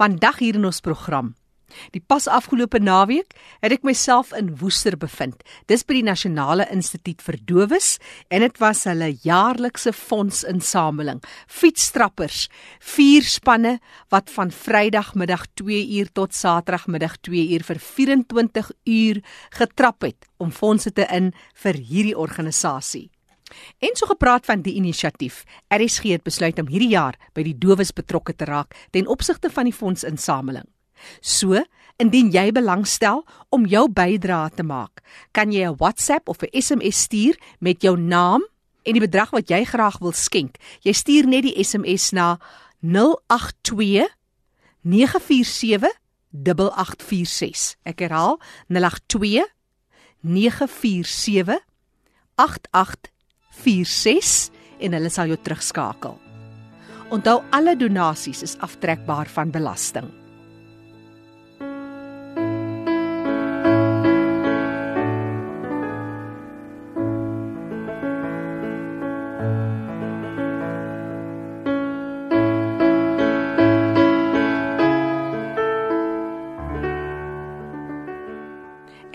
Vandag hier in ons program Die pas afgelope naweek het ek myself in Woester bevind. Dis by die Nasionale Instituut vir Dowes en dit was hulle jaarlikse fondsinsameling. Fietstrappers, vier spanne wat van Vrydagmiddag 2uur tot Saterdagmiddag 2uur vir 24 uur getrap het om fondse te in vir hierdie organisasie. En so gepraat van die inisiatief. RSG het besluit om hierdie jaar by die dowes betrokke te raak ten opsigte van die fondsinsameling. So, indien jy belangstel om jou bydrae te maak, kan jy 'n WhatsApp of 'n SMS stuur met jou naam en die bedrag wat jy graag wil skenk. Jy stuur net die SMS na 082 947 8846. Ek herhaal 082 947 8846 en hulle sal jou terugskakel. Onthou alle donasies is aftrekbaar van belasting.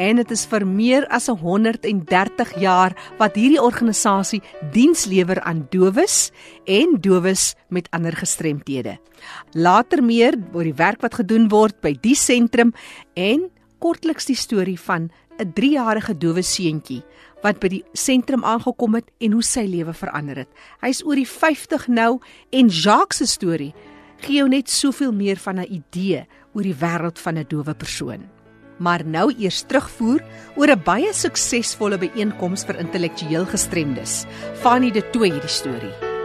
En dit is vir meer as 130 jaar wat hierdie organisasie diens lewer aan dowes en dowes met ander gestremthede. Later meer oor die werk wat gedoen word by die sentrum en kortliks die storie van 'n 3-jarige dowe seentjie wat by die sentrum aangekom het en hoe sy lewe verander het. Hy's oor die 50 nou en Jacques se storie gee jou net soveel meer van 'n idee oor die wêreld van 'n dowe persoon maar nou eers terugvoer oor 'n baie suksesvolle byeenkoms vir intellektueel gestremdes. Fanny de Tooy hierdie storie.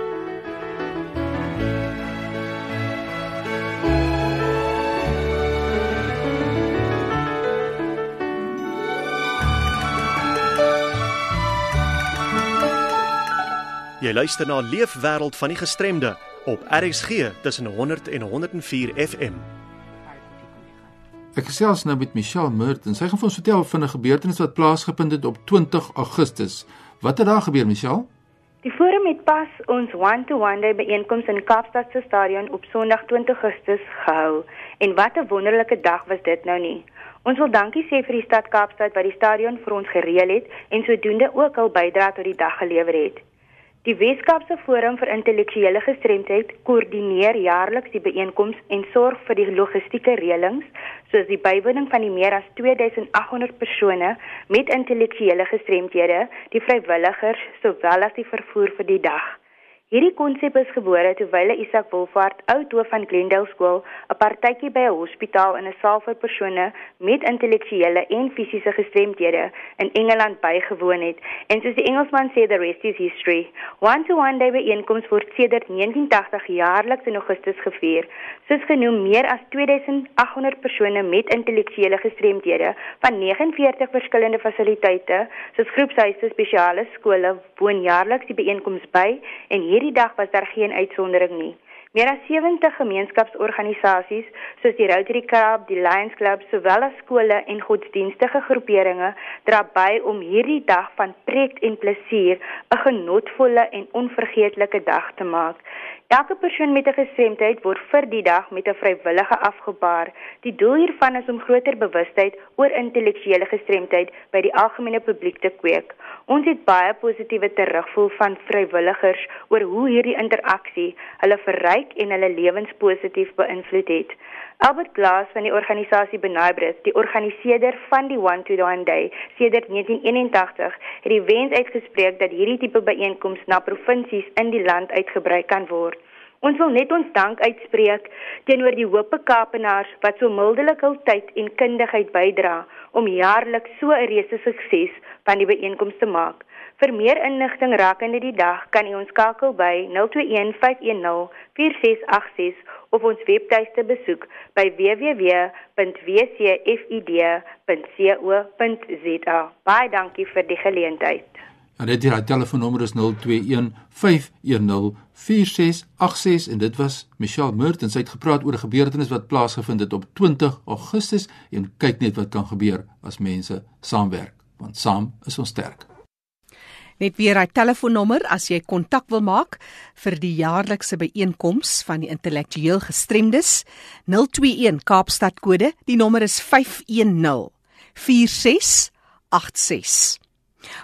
Jy luister na Leefwêreld van die Gestremde op RXG tussen 100 en 104 FM. Ek gesels nou met Michelle Merton. Sy gaan vir ons vertel van 'n gebeurtenis wat plaasgevind het op 20 Augustus. Wat het daar gebeur, Michelle? Die forum het pas ons one-to-one day byeenkoms in Kaapstad se stadion op Sondag 20 Augustus gehou. En wat 'n wonderlike dag was dit nou nie. Ons wil dankie sê vir die stad Kaapstad wat die stadion vir ons gereël het en sodoende ook al bydra tot die dag gelewer het. Die Weskaapse Forum vir Intellektuele Gestremdheid koördineer jaarliks die byeenkomste en sorg vir die logistieke reëlings, soos die bywoning van die meer as 2800 persone met intellektuele gestremdhede, die vrywilligers sowel as die vervoer vir die dag. Hierdie konsep is gebore terwyl Isak Wolfhard, oud hoof van Glendale skool, 'n partytjie by 'n hospitaal in 'n saal vir persone met intellektuele en fisiese gestremdhede in Engeland bygewoon het. En soos die Engelsman sê, the rest is history. One to one day byeenkoms word sedert 1980 jaarliks in Augustus gevier. Soos genoem, meer as 2800 persone met intellektuele gestremdhede van 49 verskillende fasiliteite, soos groepshuise, spesiale skole, woon jaarliks die byeenkoms by en hierdie dag was daar geen uitsondering nie. Meer as 70 gemeenskapsorganisasies soos die Rotary Club, die Lions Club, sowel as skole en godsdienstige groeperinge dra by om hierdie dag van preek en plesier 'n genotvolle en onvergeetlike dag te maak. Elke persoon met 'n gestremdheid word vir die dag met 'n vrywillige afgebaar. Die doel hiervan is om groter bewustheid oor intellektuele gestremdheid by die algemene publiek te kweek. Ons het baie positiewe terugvoer van vrywilligers oor hoe hierdie interaksie hulle verryk en hulle lewens positief beïnvloed het. Albert Glass van die organisasie Benaibris, die organiseerder van die One to One Day sedert 1981, het die wens uitgespreek dat hierdie tipe byeenkomste na provinsies in die land uitgebrei kan word. Ons wil net ons dank uitspreek teenoor die hoope Kaapenaars wat so mildelik hul tyd en kundigheid bydra om jaarliks so 'n reuse sukses van die byeenkomste te maak. Vir meer inligting rakende die dag kan u ons skakel by 021 510 4686 of ons webtuiste besoek by www.wcfid.co.za. Baie dankie vir die geleentheid. En dit hier, telefoonnommer is 021 510 4686 en dit was Michelle Mertens het gepraat oor 'n gebeurtenis wat plaasgevind het op 20 Augustus en kyk net wat kan gebeur as mense saamwerk want saam is ons sterk. Net weer hy telefoonnommer as jy kontak wil maak vir die jaarlikse byeenkoms van die intellektueel gestremdes 021 Kaapstad kode. Die nommer is 510 4686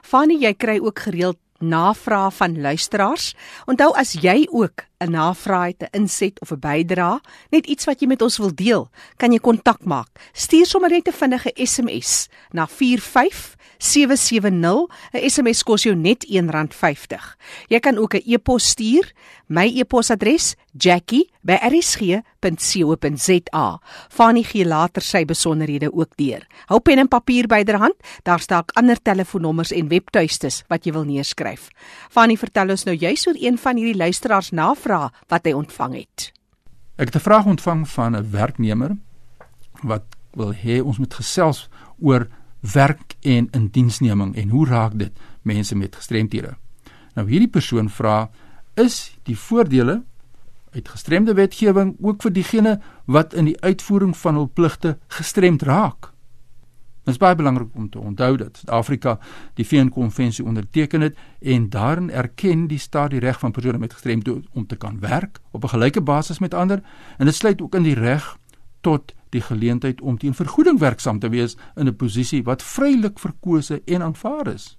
Fanny jy kry ook gereeld navrae van luisteraars. Onthou as jy ook 'n navraag 'n inset of 'n bydrae, net iets wat jy met ons wil deel, kan jy kontak maak. Stuur sommer net 'n vinnige SMS na 45770. 'n SMS kos jou net R1.50. Jy kan ook 'n e-pos stuur. My e-posadres: jackie@rsg.co.za. Fanie gee later sy besonderhede ook deur. Hou pen en papier byderhand. Daar staan ander telefoonnommers en webtuistes wat jy wil neerskryf. Fanie, vertel ons nou juist oor een van hierdie luisteraars navraag navraag wat hy ontvang het. Ek het 'n vraag ontvang van 'n werknemer wat wil hê ons moet gesels oor werk en indiensneming en hoe raak dit mense met gestremthede. Nou hierdie persoon vra is die voordele uit gestremde wetgewing ook vir diegene wat in die uitvoering van hul pligte gestremd raak. Dit is baie belangrik om te onthou dat Suid-Afrika die VN-konvensie onderteken het en daarin erken die staat die reg van persone met gestremdheid om te kan werk op 'n gelyke basis met ander en dit sluit ook in die reg tot die geleentheid om teen vergoeding werksaam te wees in 'n posisie wat vrylik verkose en aanvaar is.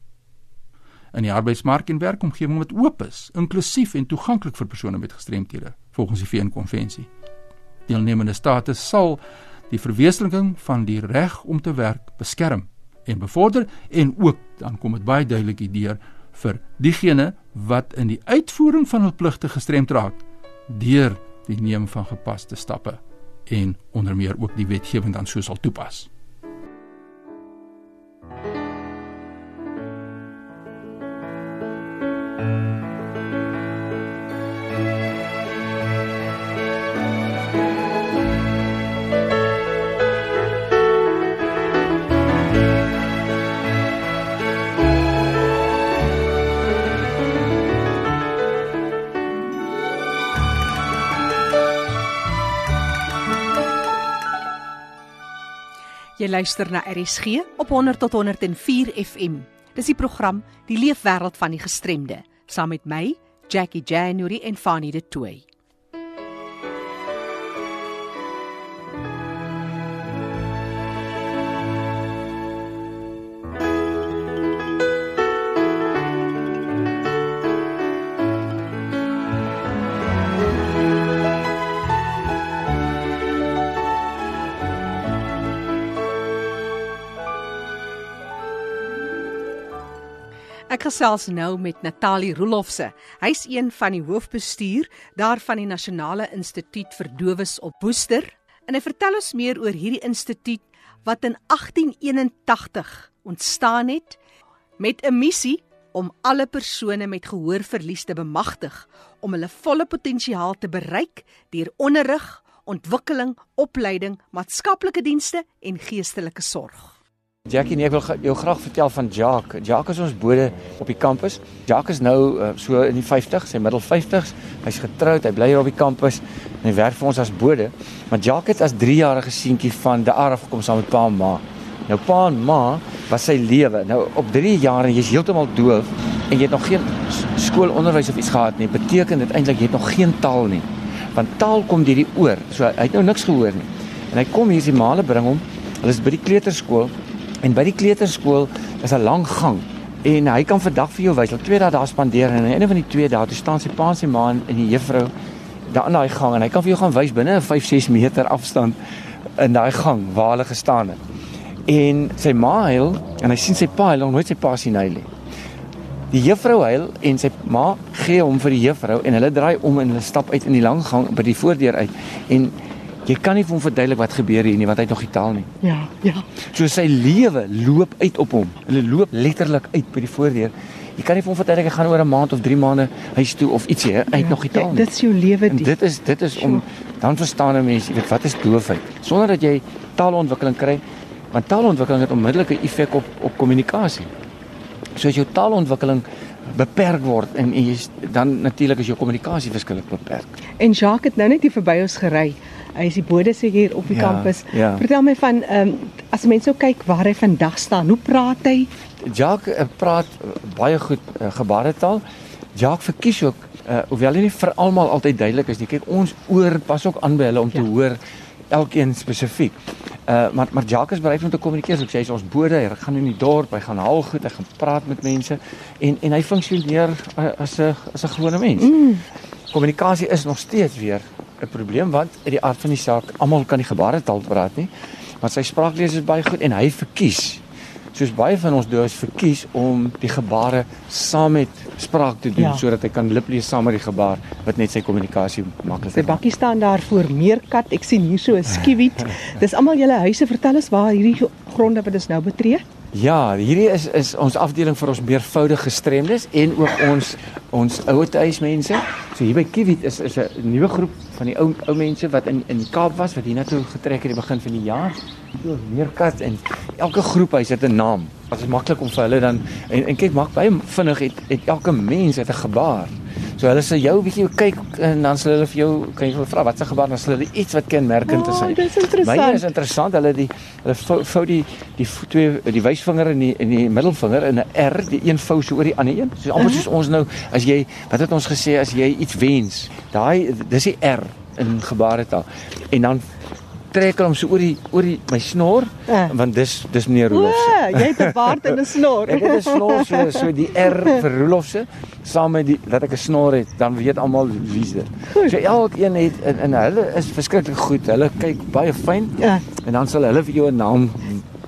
In die arbeidsmark en werkomgewing wat oop is, inklusief en toeganklik vir persone met gestremthede volgens die VN-konvensie. Deelnemende state sal die verwesenliking van die reg om te werk beskerm en bevorder en ook dan kom dit baie duidelik hierdeur vir diegene wat in die uitvoering van hul pligte gestremd raak deur die neem van gepaste stappe en onder meer ook die wetgewing dan sou sal toepas. Jy luister na RSG op 100 tot 104 FM. Dis die program Die Leefwêreld van die Gestremde, saam met my, Jackie January en Fanny de Tooi. Ek gesels nou met Natalie Rolofse. Hy's een van die hoofbestuur daar van die Nasionale Instituut vir Dowes op Woester en hy vertel ons meer oor hierdie instituut wat in 1881 ontstaan het met 'n missie om alle persone met gehoorverlies te bemagtig om hulle volle potensiaal te bereik deur onderrig, ontwikkeling, opleiding, maatskaplike dienste en geestelike sorg. Jackie, nee, ek wil jou graag vertel van Jacques. Jacques is ons bode op die kampus. Jacques is nou uh, so in die 50s, sy middel 50s. Hy's getroud, hy bly hier op die kampus en hy werk vir ons as bode. Maar Jacques het as 3-jarige seentjie van die Araf gekom saam met pa en ma. Nou pa en ma was sy lewe. Nou op 3 jaar en jy's heeltemal doof en jy het nog geen skoolonderwys of iets gehad nie. Beteken dit eintlik jy het nog geen taal nie. Want taal kom deur die oor. So hy het nou niks gehoor nie. En hy kom hier sy maale bring hom. Hulle is by die kleuterskool En by die kleuterskool is 'n lang gang en hy kan vandag vir jou wys. Al twee dae daar spandeer en aan die einde van die twee dae toe staan sy pa en sy ma en die juffrou daar in daai gang en hy kan vir jou gaan wys binne 'n 5-6 meter afstand in daai gang waar hulle gestaan het. En sy ma huil en hy sien sy pa huil, nooit sy pa sien huil nie. Die juffrou huil en sy ma gee hom vir die juffrou en hulle draai om en hulle stap uit in die lang gang by die voordeur uit en Jy kan nie vir hom verduidelik wat gebeur hier nie want hy het nog nie taal nie. Ja, ja. So sy lewe loop uit op hom. Hulle loop letterlik uit by die voordeur. Jy kan nie vir hom verduidelik hy gaan oor 'n maand of 3 maande huis toe of ietsie, hy het ja, nog nie taal nie. Dit is jou lewe. Dit is dit is om dan verstaan 'n mens, jy weet wat is doofheid sonder dat jy taalontwikkeling kry. Want taalontwikkeling het onmiddellike effek op op kommunikasie. So as jou taalontwikkeling beperk word en jy dan natuurlik is jou kommunikasie verskillik beperk. En Jacques het nou net hier verby ons gery hy is die bode sê hier op die ja, kampus. Ja. Vertel my van ehm um, as mense so kyk waar hy vandag staan, hoe praat hy? Jacques uh, praat uh, baie goed uh, gebaretaal. Jacques verkies ook uh, hoewel hy nie vir almal altyd duidelik is nie. Kyk, ons oor pas ook aan by hulle om ja. te hoor elkeen spesifiek. Uh maar maar Jacques is bereid om te kommunikeer. Ek sê hy's ons bode, hy gaan in die dorp, hy gaan haal goed, hy gaan praat met mense en en hy funksioneer as 'n as 'n gewone mens. Mm. Kommunikasie is nog steeds weer 'n probleem want uit die aard van die saak, almal kan nie gebaretaal praat nie. Maar sy spraaklees is baie goed en hy verkies soos baie van ons doos verkies om die gebare saam met spraak te doen ja. sodat hy kan liplees saam met die gebaar wat net sy kommunikasie maklik maak. Sy bakkie staan daar voor meerkat. Ek sien hier so 'n skiewiet. Dis almal julle huise. Vertel ons waar hierdie gronde wat ons nou betree? Ja, hierdie is is ons afdeling vir ons meervoudige gestremdes en ook ons ons ouete huismense. So hier by Kiwit is is 'n nuwe groep van die ou ou mense wat in in die Kaap was wat hiernatoe getrek het aan die begin van die jaar. So meerkat en elke groep huis het 'n naam. Dit is maklik om vir hulle dan en en kyk maak baie vinnig het, het elke mens het 'n gebaar. So hulle sê jou bietjie kyk en dan sê hulle vir jou kan jy hulle vra wat se gebaar dan sê hulle iets wat kenmerkend is. Oh, dis interessant. Baie is interessant. Hulle die hulle vou die die twee die wysvinger en die en die middelvinger in 'n R, die een vou so oor die ander een. So amper soos ons nou as jy wat het ons gesê as jy iets wens, daai dis die R in gebaretaal. En dan trek hom so oor die oor die my snor uh. want dis dis meneer Rolof se. Jy het 'n baard en 'n snor. ek het 'n snor so so die R vir Rolof se saam met die dat ek 'n snor het, dan weet almal wie's dit. So elkeen het en, en hulle is verskriklik goed. Hulle kyk baie fyn. Ja. En dan sal hulle vir jou 'n naam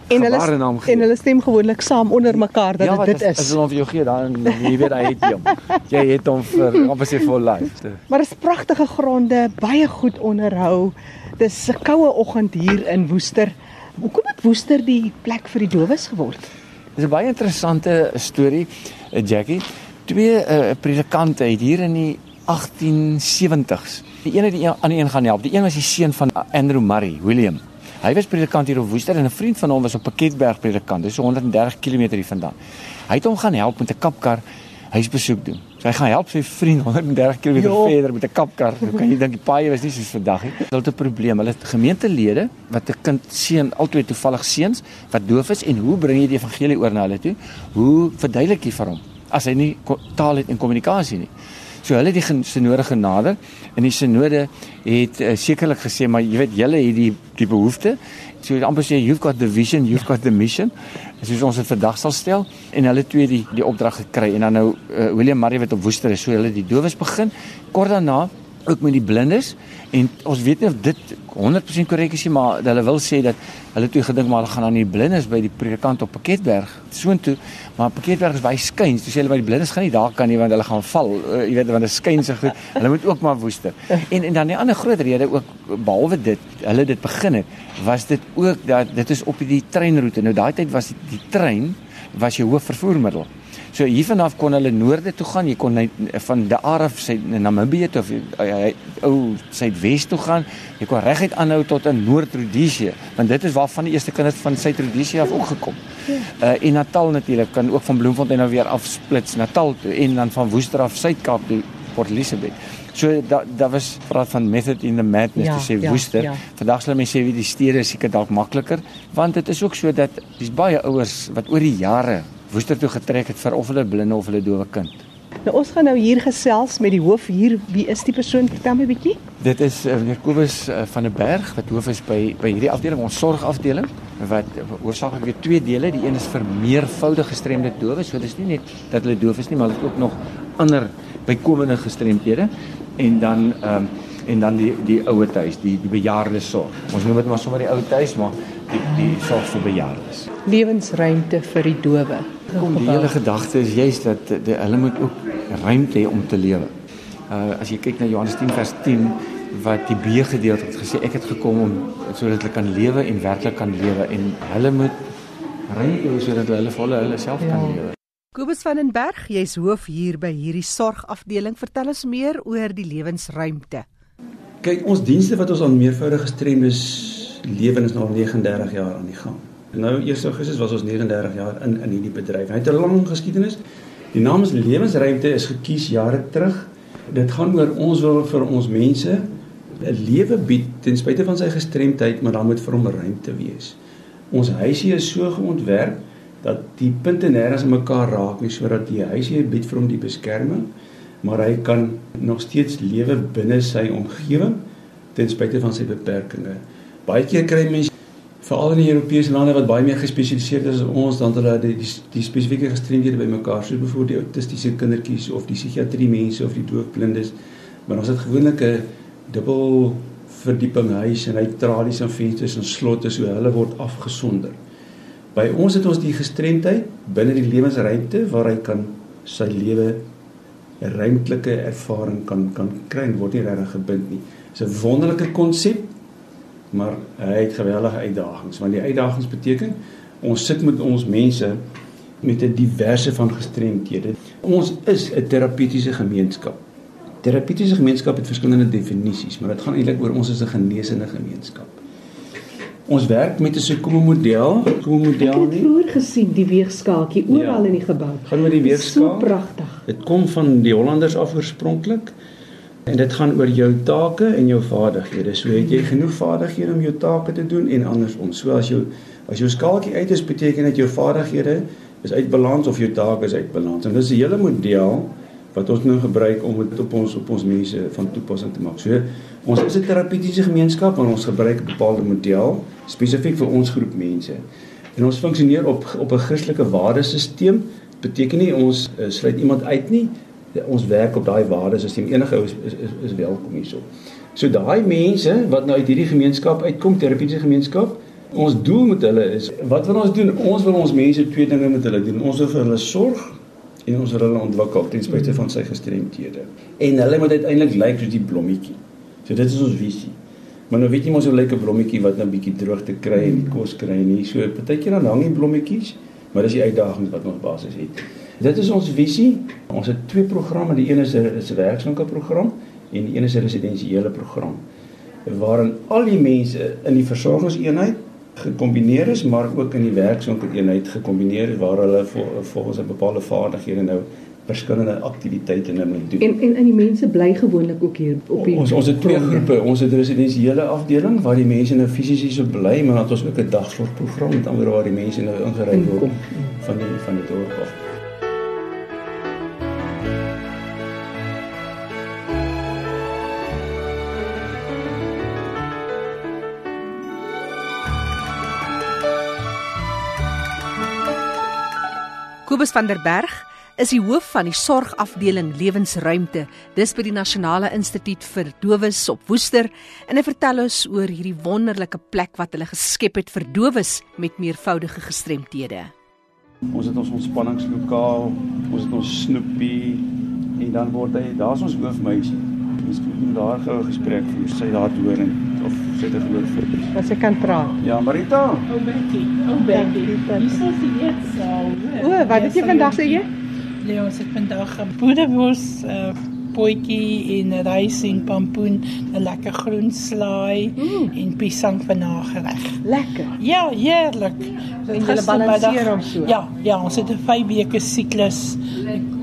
en hulle. En hulle stem gewoonlik saam onder mekaar dat ja, dit is. As hulle vir jou gee dan jy weet hy het hom. Jy het hom vir amper sê vir life. Maar is pragtige gronde, baie goed onderhou. Dis 'n koue oggend hier in Woester. Hoekom het Woester die plek vir die dowes geword? Dis 'n baie interessante storie, eh, Jackie. Twee uh, predikante het hier in die 1870s. Die een het die ander een gaan help. Die een was die seun van Andrew Murray, William. Hy was predikant hier op Woester en 'n vriend van hom was op Pakketberg predikant. Dis 130 km hier vandaan. Hy het hom gaan help met 'n kapkar huisbesoek doen. So hy gaan help sy vriend 130 km jo. verder met 'n kapkar. Hoe kan jy dink die paai was nie soos vandag nie. Dit is 'n probleem. Hulle het gemeentelede wat 'n kind seën, albei toevallig seuns wat doof is en hoe bring jy die evangelie oor na hulle toe? Hoe verduidelik jy vir hom as hy nie taal het en kommunikasie nie? So hulle het die sinode genader en die sinode het uh, sekerlik gesê maar jy weet julle het die die behoefte. So amper sê you've got the vision, you've got the mission. Soos ons dit vandag sal stel en hulle twee die die opdrag gekry. En dan nou uh, William Murray wat op Woester is so hulle die dowes begin. Kort daarna ook met die blindes en ons weet nie of dit 100% korrek is nie maar hulle wil sê dat hulle toe gedink maar hulle gaan aan die blindes by die predikant op Pakketberg soontoe maar Pakketberg is baie skuins dis hulle by die blindes gaan nie daar kan nie want hulle gaan val. Uh, jy weet want dit skuin se goed. Hulle moet ook maar woester. En en dan die ander groot rede ook behalwe dit hulle dit begin het was dit ook dat dit is op die treinroete nou daai tyd was die, die trein was jou hoof So hiervanaf kon hulle noorde toe gaan. Jy kon van die Araf sy Namibië toe of ou suidwes toe gaan. Jy kon reguit aanhou tot in Noord-Rodesië, want dit is waar van die eerste kinders van Suid-Rodesië af ook gekom. Uh en Natal natuurlik kan ook van Bloemfontein nou weer afsplits Natal toe en dan van Woester af Suid-Kaap toe Port Elizabeth. So da daar was praat van method in the madness ja, te sê ja, Woester. Ja. Vandag sal mense sê wie die stede seker dalk makliker, want dit is ook so dat dis baie ouers wat oor die jare Woester toe getrek het vir of hulle blinde of hulle dowe kind. Nou ons gaan nou hier gesels met die hoof hier. Wie is die persoon? Vertel my 'n bietjie. Dit is uh, meneer Kobus uh, van der Berg wat hoof is by by hierdie afdeling, ons sorgafdeling wat hoofsaaklik weer twee dele. Die een is vir meervoudige gestremde dowes. So dis nie net dat hulle doof is nie, maar hulle het ook nog ander bykomende gestremdhede en dan ehm um, en dan die die ouer huis, die die bejaarde sorg. Ons noem dit maar sommer die ou huis, maar die die sorg vir bejaardes. Lewensruimte vir die dowe. Kom die hele gedagte is juist dat die, hulle moet ook ruimte hê om te lewe. Uh as jy kyk na Johannes 10 vers 10 wat die B gedeelte het gesê ek het gekom om sodat hulle kan lewe en werklik kan lewe en hulle moet ruimte hê sodat hulle volle hulle self ja. kan lewe. Kobus van den Berg, jy's hoof hier by hierdie sorgafdeling. Vertel ons meer oor die lewensruimte. Kyk, ons dienste wat ons aan meervoudige gestremdes lewe is nou al 39 jaar aan die gang. Nou eers Augustus was ons 39 jaar in in hierdie bedryf. Hy het 'n lang geskiedenis. Die naam is Lewensruimte is gekies jare terug. Dit gaan oor ons wil vir ons mense 'n lewe bied ten spyte van sy gestremdheid, maar dan moet vir hom ruimte wees. Ons huisie is so geontwerp dat die punte nêrens mekaar raak nie sodat die huisie bied vir hom die beskerming, maar hy kan nog steeds lewe binne sy omgewing ten spyte van sy beperkings. Baie keer kry mense veral in die Europese lande wat baie meer gespesialiseerd is as ons dan hulle die, die, die spesifieke gestremdhede bymekaar soos byvoorbeeld die autistiese kindertjies of die psigiatrie mense of die doofblindes maar ons het gewoonlik 'n dubbel verdieping huis en hy tralies en vensters en slotte so hulle word afgesonder. By ons het ons die gestremdheid binne die lewensruimte waar hy kan sy lewe 'n ruimtelike ervaring kan kan kry en word nie regtig gebind nie. Dis 'n wonderlike konsep maar hy het geweldige uitdagings want die uitdagings beteken ons sit met ons mense met 'n diverse van gestremthede. Ons is 'n terapeutiese gemeenskap. Terapeutiese gemeenskap het verskillende definisies, maar dit gaan eintlik oor ons is 'n genesende gemeenskap. Ons werk met 'n Sekomo model, Sekomo model nie. Ek het vroeër gesien die weegskaaltjie oral ja, in die gebou. Gaan met die weegskaal. So pragtig. Dit kom van die Hollanders af oorspronklik. En dit gaan oor jou take en jou vaardighede. So het jy genoeg vaardighede om jou take te doen en andersom. So as jou as jou skaaltjie uit is, beteken dit jou vaardighede is uit balans of jou take is uit balans. En dis 'n hele model wat ons nou gebruik om dit op ons op ons mense van toepassing te maak. So ons is 'n terapeutiese gemeenskap en ons gebruik 'n bepaalde model spesifiek vir ons groep mense. En ons funksioneer op op 'n Christelike waardesisteem. Beteken nie ons uh, sluit iemand uit nie ons werk op daai waardesisteem. Enige ou is, is is is welkom hierso. So daai mense wat nou uit hierdie gemeenskap uitkom, terapeutiese gemeenskap, ons doel met hulle is wat wil ons doen? Ons wil ons mense twee dinge met hulle doen. Ons wil vir hulle sorg en ons wil hulle ontwikkel ten spyte van sy gestremthede. En hulle moet uiteindelik lyk soos die blommetjie. So dit is ons visie. Maar nou weet jy mos hoe lyk 'n blommetjie wat nou bietjie droog te kry en kos kry nie. So partykeer dan hang die blommetjies, maar dis die uitdaging wat ons basies het. Dit is ons visie. Ons het twee programme. Die een is 'n is 'n werkswinkelprogram en die een is 'n residensiële program waarin al die mense in die versorgingseenheid gekombineer is, maar ook in die werkswinkeleenheid gekombineer is waar hulle volgens 'n bepaalde vaardighede nou verskillende aktiwiteite nou moet doen. En en en die mense bly gewoonlik ook hier op die Ons ons het twee groepe. Ons het residensiële afdeling waar die mense nou fisies hier so bly, maar dan het ons ook 'n dagsorgprogram met ander waar die mense nou ingery word van die van die dorp af. Kobus van der Berg is die hoof van die sorgafdeling lewensruimte dis by die Nasionale Instituut vir Dowes op Woester en hy vertel ons oor hierdie wonderlike plek wat hulle geskep het vir dowes met meervoudige gestremthede. Ons het ons ontspanningslokaal, ons het ons snoepie en dan word hy daar's ons hoofmeisie. Moet daar gou 'n gesprek voer, sy daar hoor en of sy dit hoor vir. Dat sy kan praat. Ja, Marita. O, Betty. O, Betty. Dis so die eetsaal. O, wat het jy vandag sê jy? Nee, ons het vandag 'n boerewors uh potjie en rys en pampoen, 'n lekker groen slaai mm. en piesang van nagereg. Lekker. Ja, heerlik. So en jy balanseer hom so. Ja, ja, ons het 'n 5 weke siklus.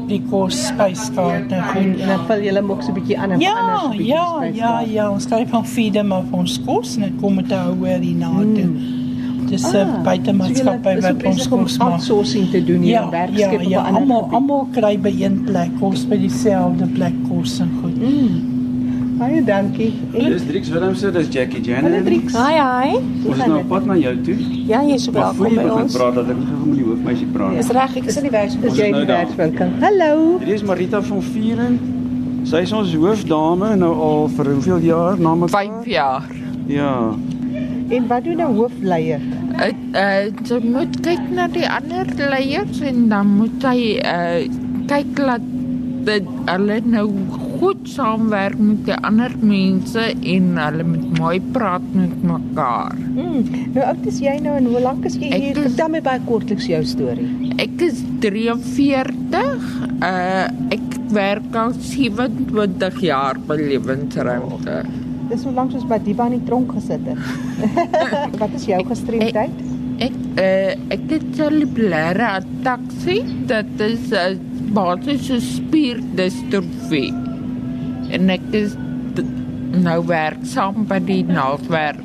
Die kos spyskaart en goed en dan vul jy hulle ook so 'n bietjie aan en ja, anders bietjie Ja, ja, ja, ons skryf van feed maar vir ons kos en dit kom met 'n houer hier na toe. Mm. Dis 'n ah, buitemaatskappy so wat ons kos maak. Outsourcing te doen hier ja, werkskep ja, ja, op 'n ander. Ja, almal kry by een plek kos by dieselfde plek kos en goed. Mm. Baie dankie. Dis Drix Willemse, dis Jackie Jenner. Hallo Drix. Hi hi. Ons is nou pad na jou toe. Ja, jy is welkom by ons. Ek praat dat ek gou met die hoofmeisie praat. Dis reg, ek is in die werkswinkel. Dis jy in die werkswinkel. Hallo. Hier is Marita van Vieren. Sy is ons hoofdame nou al vir hoeveel jaar? Na 5 jaar. Ja. En wat doen 'n hoofleier? Ek uh, jy moet kyk na die ander leiers en dan moet jy uh, kyk dat dit hulle nou goed saamwerk met die ander mense en hulle moet mooi praat met mekaar. Mm, nou oud is jy nou en hoe lank is jy ek hier? Is, Vertel my baie kortliks jou storie. Ek is 43. Uh ek werk al 27 jaar by Lewensruimte. Oh. Dis so lank soos by Diba in die tronk gesit het. Wat is jou gestremdheid? Ek ek, uh, ek het cerebrale ataksie. Dit is uh, basiese spierdistrofie en ek is nou werk saam by die naaldwerk.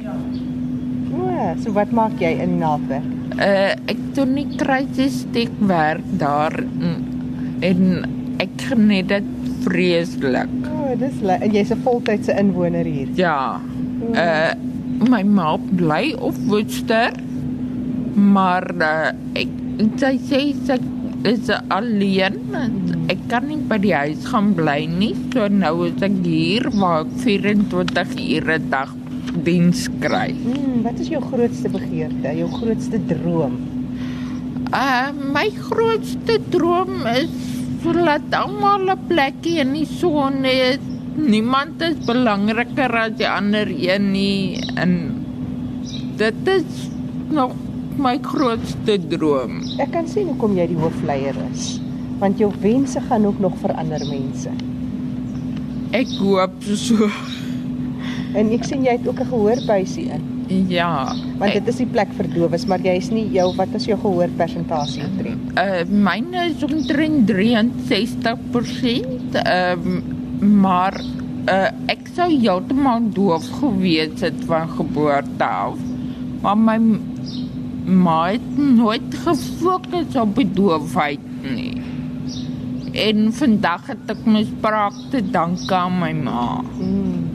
O, so wat maak jy in die naaldwerk? Uh ek doen nie krisistek werk daar en, en ek geniet dit vreeslik. O, oh, dis en jy's 'n voltydse inwoner hier. Ja. Uh my ma bly op Woodster. Maar uh, ek sy sê sy is alleen. Ek kan nie by die huis gaan bly nie. So nou is ek hier waar ek 24 ure 'n dag diens kry. Hmm, wat is jou grootste begeerte, jou grootste droom? Uh my grootste droom is laat almal 'n plekkie in die son hê. Niemand is belangriker as die ander een nie en dit is nog my grootste droom. Ek kan sien hoekom jy die hoofleier is, want jou wense gaan ook nog vir ander mense. Ek hoop so. En ek sien jy het ook 'n gehoorbuisie in. Ja, want dit is die plek vir dowes, maar jy is nie jou wat is jou gehoorpersentasie omtrent? Uh myne is omtrent 63%. Ehm uh, maar uh ek sou heeltemal doof gewees het van geboorte af. Maar my ma het nooit gefokus op die doofheid nie. En vandag het ek my spraak te danke aan my ma. Hmm.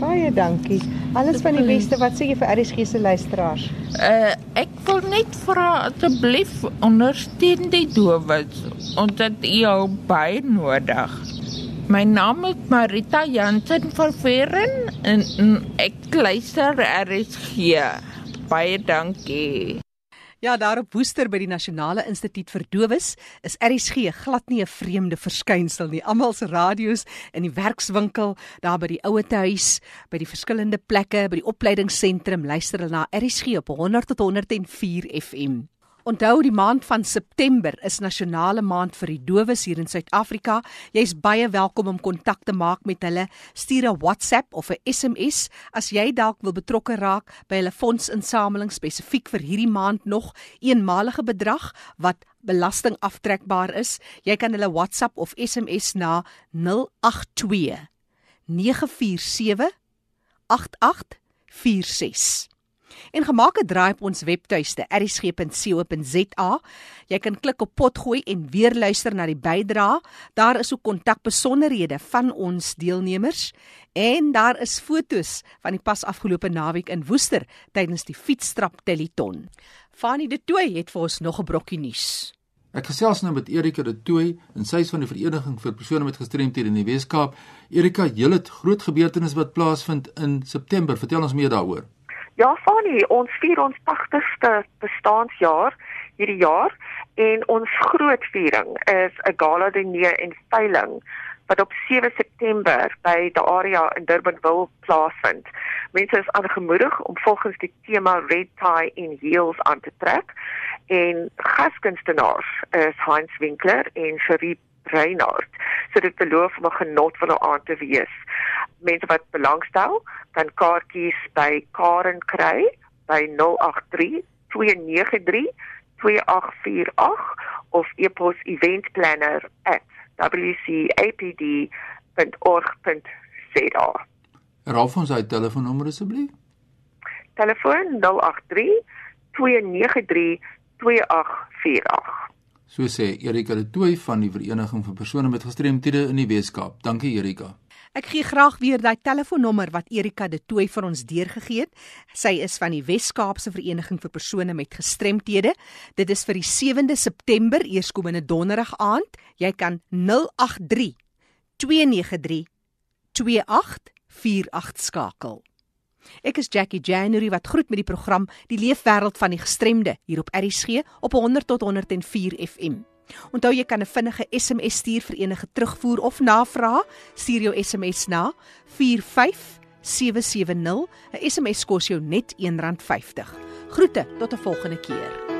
Baie dankie. Alles van die beste. Wat sê jy vir RSG se luisteraars? Uh ek wil net vra asseblief ondersteun die dowes ons het jou baie nodig. My naam is Marita Jansen van Ferren en, en ek luister RSG. Baie dankie. Ja, daar op Woester by die Nasionale Instituut vir Dowes is RSG glad nie 'n vreemde verskynsel nie. Almal se radio's in die werkswinkel, daar by die ouete huis, by die verskillende plekke, by die opleidingsentrum luister hulle na RSG op 100 tot 104 FM. Onthou die maand van September is nasionale maand vir die dowes hier in Suid-Afrika. Jy's baie welkom om kontak te maak met hulle. Stuur 'n WhatsApp of 'n SMS as jy dalk wil betrokke raak by hulle fondsinsameling spesifiek vir hierdie maand nog eenmalige bedrag wat belasting aftrekbaar is. Jy kan hulle WhatsApp of SMS na 082 947 8846 en gemaak 'n draai op ons webtuiste erisg.co.za. Jy kan klik op potgooi en weer luister na die bydrae. Daar is ook kontakbesonderhede van ons deelnemers en daar is fotos van die pas afgelope naweek in Woester tydens die fietsstrap Telliton. Fanie de Tooy het vir ons nog 'n brokkie nuus. Ek gesels nou met Erika de Tooy en sy is van die vereniging vir persone met gestremthede in die Weskaap. Erika, jy het groot gebeurtenis wat plaasvind in September. Vertel ons meer daaroor. Ja, Fani, ons vier ons 80ste bestaanjaar hierdie jaar en ons groot viering is 'n gala diner en veiling wat op 7 September by die area in Durban wil plaasvind. Mense is aangemoedig om volgens die tema red tie en heels aan te trek en gaskunstenaars is Heinz Winkler en Sharif Reinhardt. So dit beloof om 'n genot van 'n aand te wees. Mense wat belangstel, kan kaartjies by Karen kry by 083 293 2848 of e-pos eventplanner@wcapd.org.za. Raaf ons uit telefoonnommer asseblief. Telefoon 083 293 2848. So sê Erika de Tooy van die Vereniging vir persone met gestremthede in die Weskaap. Dankie Erika. Ek gee graag weer daai telefoonnommer wat Erika de Tooy vir ons deurgegee het. Sy is van die Wes-Kaapse Vereniging vir persone met gestremthede. Dit is vir die 7de September, eerskomende donderdag aand. Jy kan 083 293 2848 skakel. Ek is Jackie January wat groet met die program Die Leefwêreld van die Gestremde hier op RSG op 100 tot 104 FM. Onthou jy kan 'n vinnige SMS stuur vir enige terugvoer of navraag. Stuur jou SMS na 45770. 'n SMS kos jou net R1.50. Groete tot 'n volgende keer.